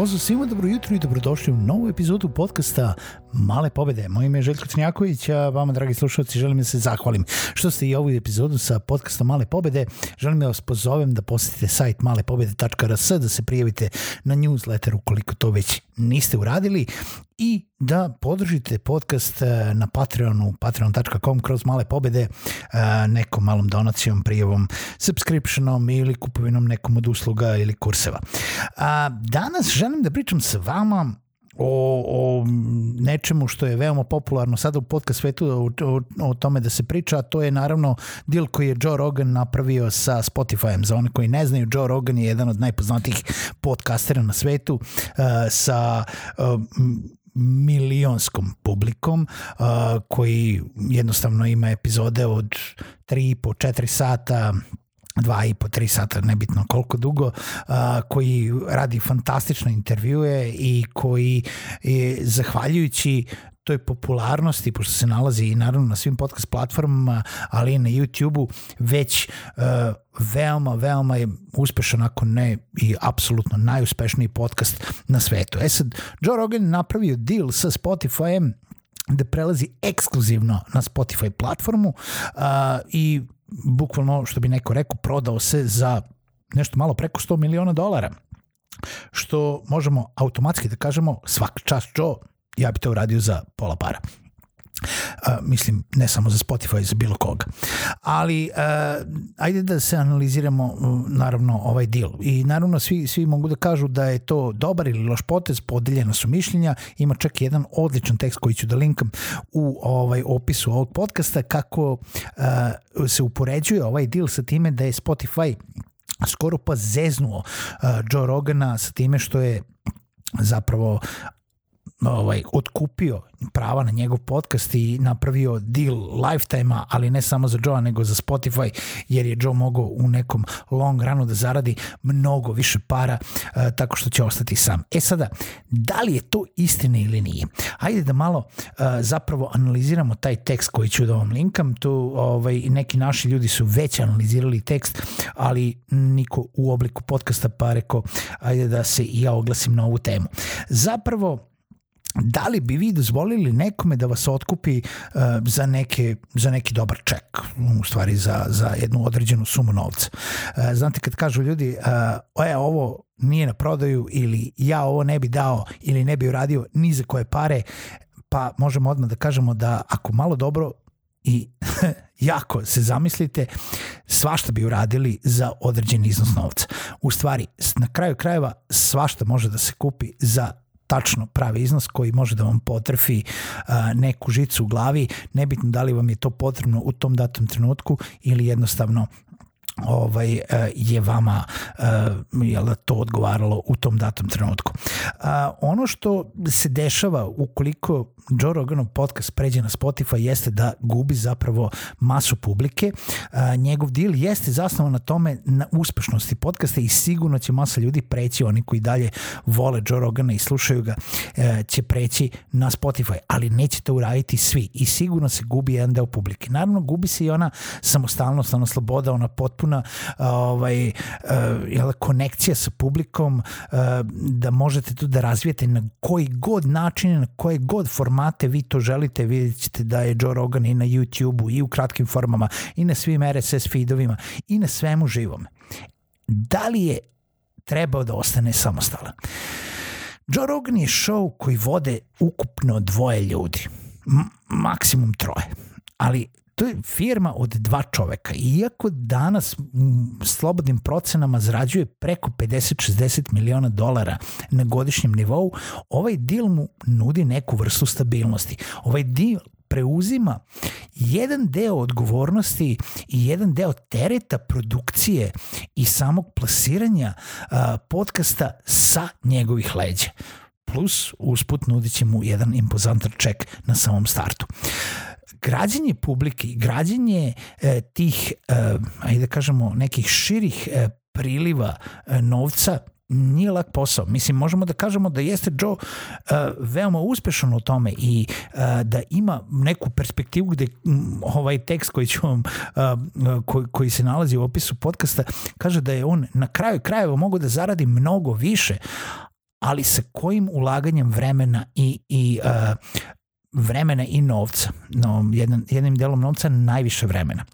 Pozdrav svima, dobro jutro i dobrodošli u novu epizodu podcasta Male pobede. Moje ime je Željko Crnjaković, a vama, dragi slušalci, želim da se zahvalim što ste i ovu epizodu sa podcastom Male pobede. Želim da vas pozovem da posetite sajt malepobede.rs, da se prijavite na newsletter ukoliko to već niste uradili i da podržite podcast e, na Patreonu, patreon.com kroz male pobede, e, nekom malom donacijom, prijavom, subscriptionom ili kupovinom nekom od usluga ili kurseva. Danas želim da pričam sa vama o, o nečemu što je veoma popularno sada u podcast svetu o, o, o tome da se priča, a to je naravno deal koji je Joe Rogan napravio sa Spotifyem. Za one koji ne znaju, Joe Rogan je jedan od najpoznatijih podcastera na svetu uh, sa uh, milionskom publikom uh, koji jednostavno ima epizode od 3,5, 4 sata dva i po, tri sata, nebitno koliko dugo, a, koji radi fantastične intervjue i koji je, zahvaljujući toj popularnosti, pošto se nalazi i naravno na svim podcast platformama, ali i na YouTube-u, već uh, veoma, veoma je uspešan, ako ne i apsolutno najuspešniji podcast na svetu. E sad, Joe Rogan napravio deal sa Spotify-em da prelazi ekskluzivno na Spotify platformu uh, i bukvalno, što bi neko rekao, prodao se za nešto malo preko 100 miliona dolara. Što možemo automatski da kažemo svak čas Joe, ja bi to uradio za pola para. Uh, mislim, ne samo za Spotify, za bilo koga. Ali, uh, ajde da se analiziramo, uh, naravno, ovaj deal. I naravno, svi, svi mogu da kažu da je to dobar ili loš potez, podeljena su mišljenja, ima čak jedan odličan tekst koji ću da linkam u ovaj opisu ovog podcasta, kako uh, se upoređuje ovaj deal sa time da je Spotify skoro pa zeznuo uh, Joe Rogana sa time što je zapravo ovaj, otkupio prava na njegov podcast i napravio deal lifetime-a, ali ne samo za Joe, nego za Spotify, jer je Joe mogao u nekom long runu da zaradi mnogo više para uh, tako što će ostati sam. E sada, da li je to istina ili nije? Hajde da malo uh, zapravo analiziramo taj tekst koji ću da vam linkam. Tu ovaj, neki naši ljudi su već analizirali tekst, ali niko u obliku podcasta pa rekao, ajde da se i ja oglasim na ovu temu. Zapravo, da li bi vi dozvolili nekome da vas otkupi uh, za, neke, za neki dobar ček, u stvari za, za jednu određenu sumu novca. Uh, znate kad kažu ljudi, uh, e, ovo nije na prodaju ili ja ovo ne bi dao ili ne bi uradio ni za koje pare, pa možemo odmah da kažemo da ako malo dobro i jako se zamislite, svašta bi uradili za određen iznos novca. U stvari, na kraju krajeva svašta može da se kupi za tačno pravi iznos koji može da vam potrfi a, neku žicu u glavi, nebitno da li vam je to potrebno u tom datom trenutku ili jednostavno ovaj je vama je da to odgovaralo u tom datom trenutku. Ono što se dešava ukoliko Joe Roganov podcast pređe na Spotify jeste da gubi zapravo masu publike. Njegov deal jeste zasnovan na tome na uspešnosti podcasta i sigurno će masa ljudi preći, oni koji dalje vole Joe Rogana i slušaju ga, e, će preći na Spotify, ali neće to uraditi svi i sigurno se gubi jedan deo publike. Naravno, gubi se i ona samostalnost, ona sloboda, ona potpuna ovaj, jel, konekcija sa publikom, da možete tu da razvijete na koji god način, na koje god formate vi to želite, vidjet ćete da je Joe Rogan i na YouTube-u i u kratkim formama i na svim RSS feedovima i na svemu živom. Da li je trebao da ostane samostalan? Joe Rogan je show koji vode ukupno dvoje ljudi, maksimum troje, ali To je firma od dva čoveka. Iako danas slobodnim procenama zarađuje preko 50-60 miliona dolara na godišnjem nivou, ovaj deal mu nudi neku vrstu stabilnosti. Ovaj deal preuzima jedan deo odgovornosti i jedan deo tereta produkcije i samog plasiranja uh, podcasta sa njegovih leđa. Plus, usput nudit će mu jedan impozantan ček na samom startu građenje publike i građenje e, tih, e, ajde da kažemo, nekih širih e, priliva e, novca nije lak posao. Mislim, možemo da kažemo da jeste Joe uh, veoma uspešan u tome i uh, da ima neku perspektivu gde um, ovaj tekst koji ću vam, uh, koji, koji se nalazi u opisu podcasta, kaže da je on na kraju krajeva mogu da zaradi mnogo više, ali sa kojim ulaganjem vremena i, i uh, vremena i novca, no, jedan, jednim delom novca najviše vremena.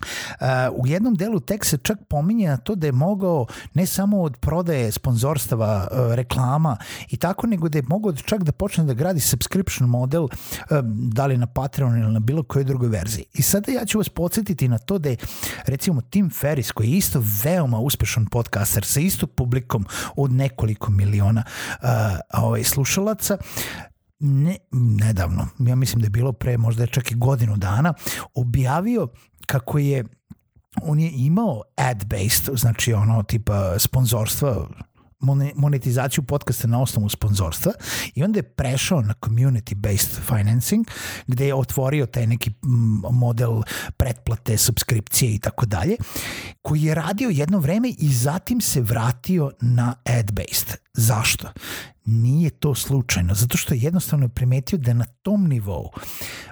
Uh, u jednom delu tek se čak pominje na to da je mogao ne samo od prodaje sponzorstava, uh, reklama i tako, nego da je mogao čak da počne da gradi subscription model, uh, da li na Patreon ili na bilo kojoj drugoj verziji. I sada ja ću vas podsjetiti na to da je recimo Tim Ferris, koji je isto veoma uspešan podcaster sa isto publikom od nekoliko miliona uh, ovaj, slušalaca, ne, nedavno, ja mislim da je bilo pre možda čak i godinu dana, objavio kako je on je imao ad-based, znači ono tipa sponzorstva, monetizaciju podcasta na osnovu sponzorstva i onda je prešao na community-based financing gde je otvorio taj neki model pretplate, subskripcije i tako dalje, koji je radio jedno vreme i zatim se vratio na ad-based. Zašto? Nije to slučajno, zato što je jednostavno primetio da na tom nivou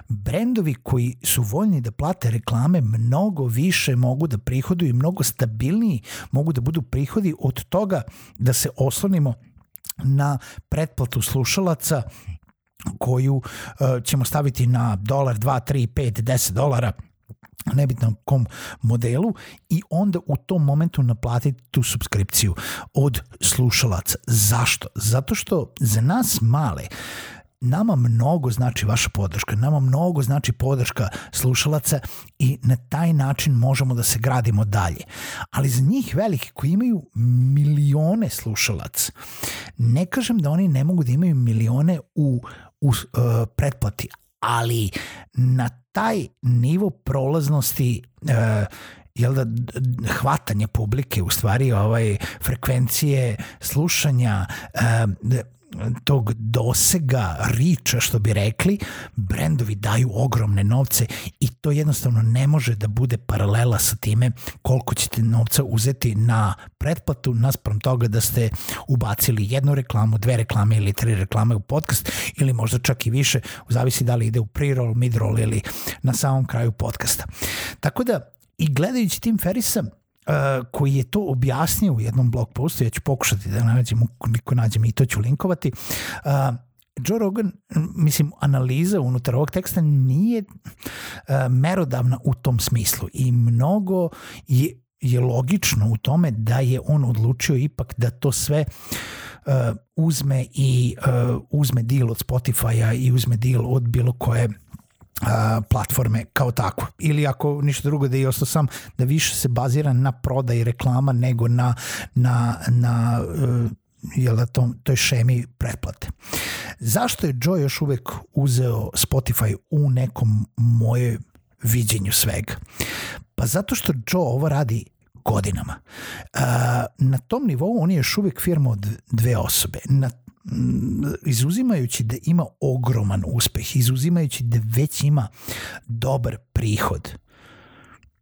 brendovi koji su voljni da plate reklame mnogo više mogu da prihoduju i mnogo stabilniji mogu da budu prihodi od toga da se oslonimo na pretplatu slušalaca koju uh, ćemo staviti na dolar, 2, 3, 5, 10 dolara nebitno kom modelu i onda u tom momentu naplatiti tu subskripciju od slušalaca. Zašto? Zato što za nas male nama mnogo znači vaša podrška, nama mnogo znači podrška slušalaca i na taj način možemo da se gradimo dalje. Ali za njih veliki koji imaju milione slušalaca, ne kažem da oni ne mogu da imaju milione u, u uh, pretplati, ali na taj nivo prolaznosti uh, jel da hvatanje publike u stvari ovaj frekvencije slušanja uh, tog dosega riča što bi rekli brendovi daju ogromne novce i to jednostavno ne može da bude paralela sa time koliko ćete novca uzeti na pretplatu naspram toga da ste ubacili jednu reklamu, dve reklame ili tri reklame u podcast ili možda čak i više, zavisi da li ide u pre-roll, mid-roll ili na samom kraju podcasta. Tako da i gledajući Tim Ferrisa Koji je to objasnio u jednom blog postu, ja ću pokušati da nađem, ukoliko nađem i to ću linkovati, uh, Joe Rogan, mislim, analiza unutar ovog teksta nije uh, merodavna u tom smislu i mnogo je, je logično u tome da je on odlučio ipak da to sve uh, uzme i uh, uzme deal od Spotify-a i uzme deal od bilo koje platforme kao tako. Ili ako ništa drugo da je ostao sam da više se bazira na prodaj reklama nego na, na, na uh, jel da to, toj šemi pretplate. Zašto je Joe još uvek uzeo Spotify u nekom moje viđenju svega? Pa zato što Joe ovo radi godinama. Uh, na tom nivou on je još uvek firma od dve osobe. Na izuzimajući da ima ogroman uspeh, izuzimajući da već ima dobar prihod,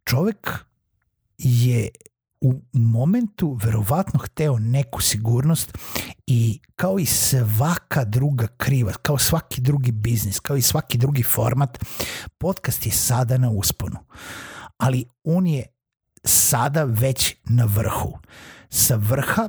čovek je u momentu verovatno hteo neku sigurnost i kao i svaka druga kriva, kao svaki drugi biznis, kao i svaki drugi format, podcast je sada na usponu. Ali on je sada već na vrhu. Sa vrha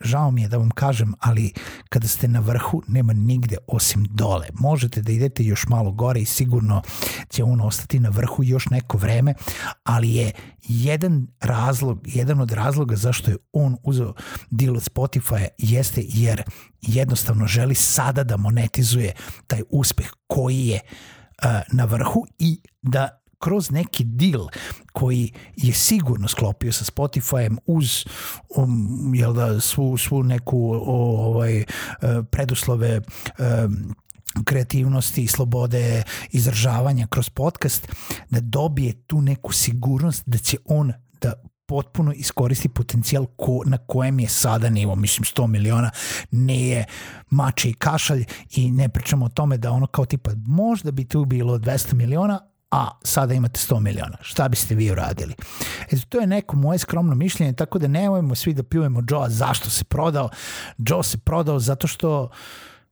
žao mi je da vam kažem, ali kada ste na vrhu nema nigde osim dole. Možete da idete još malo gore i sigurno će on ostati na vrhu još neko vreme, ali je jedan razlog, jedan od razloga zašto je on uzeo deal od Spotify jeste jer jednostavno želi sada da monetizuje taj uspeh koji je uh, na vrhu i da kroz neki deal koji je sigurno sklopio sa Spotifyem uz um, jel da, svu, svu neku o, ovaj, e, preduslove um, kreativnosti i slobode izražavanja kroz podcast, da dobije tu neku sigurnost da će on da potpuno iskoristi potencijal ko, na kojem je sada nivo, mislim 100 miliona ne je mače i kašalj i ne pričamo o tome da ono kao tipa možda bi tu bilo 200 miliona, a sada imate 100 miliona. Šta biste vi uradili? Eto, to je neko moje skromno mišljenje, tako da nemojmo svi da pljujemo Joe zašto se prodao. Joe se prodao zato što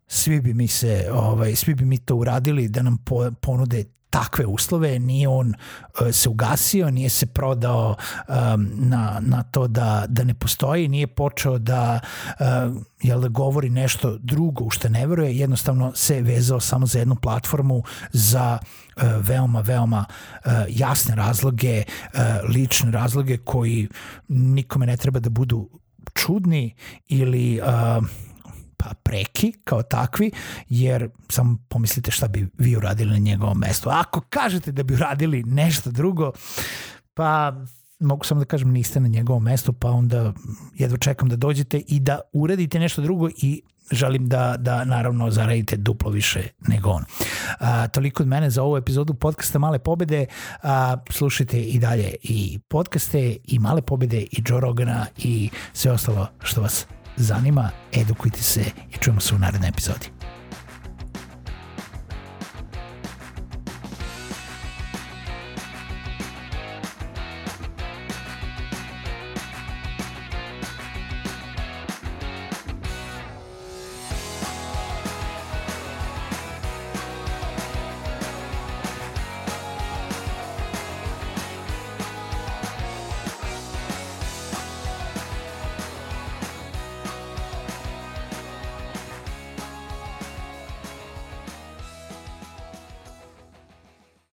svi bi mi se, ovaj, svi bi mi to uradili da nam po, ponude takve uslove, nije on uh, se ugasio, nije se prodao um, na, na to da, da ne postoji, nije počeo da, uh, jel da govori nešto drugo u što ne veruje, jednostavno se vezao samo za jednu platformu za uh, veoma, veoma uh, jasne razloge, uh, lične razloge koji nikome ne treba da budu čudni ili uh, pa preki kao takvi, jer samo pomislite šta bi vi uradili na njegovom mestu. Ako kažete da bi uradili nešto drugo, pa mogu samo da kažem niste na njegovom mestu, pa onda jedva čekam da dođete i da uradite nešto drugo i želim da, da naravno zaradite duplo više nego on. A, toliko od mene za ovu epizodu podcasta Male pobede. A, slušajte i dalje i podcaste i Male pobede i Joe Rogana i sve ostalo što vas zanima, edukujte se i čujemo se u narednoj epizodi.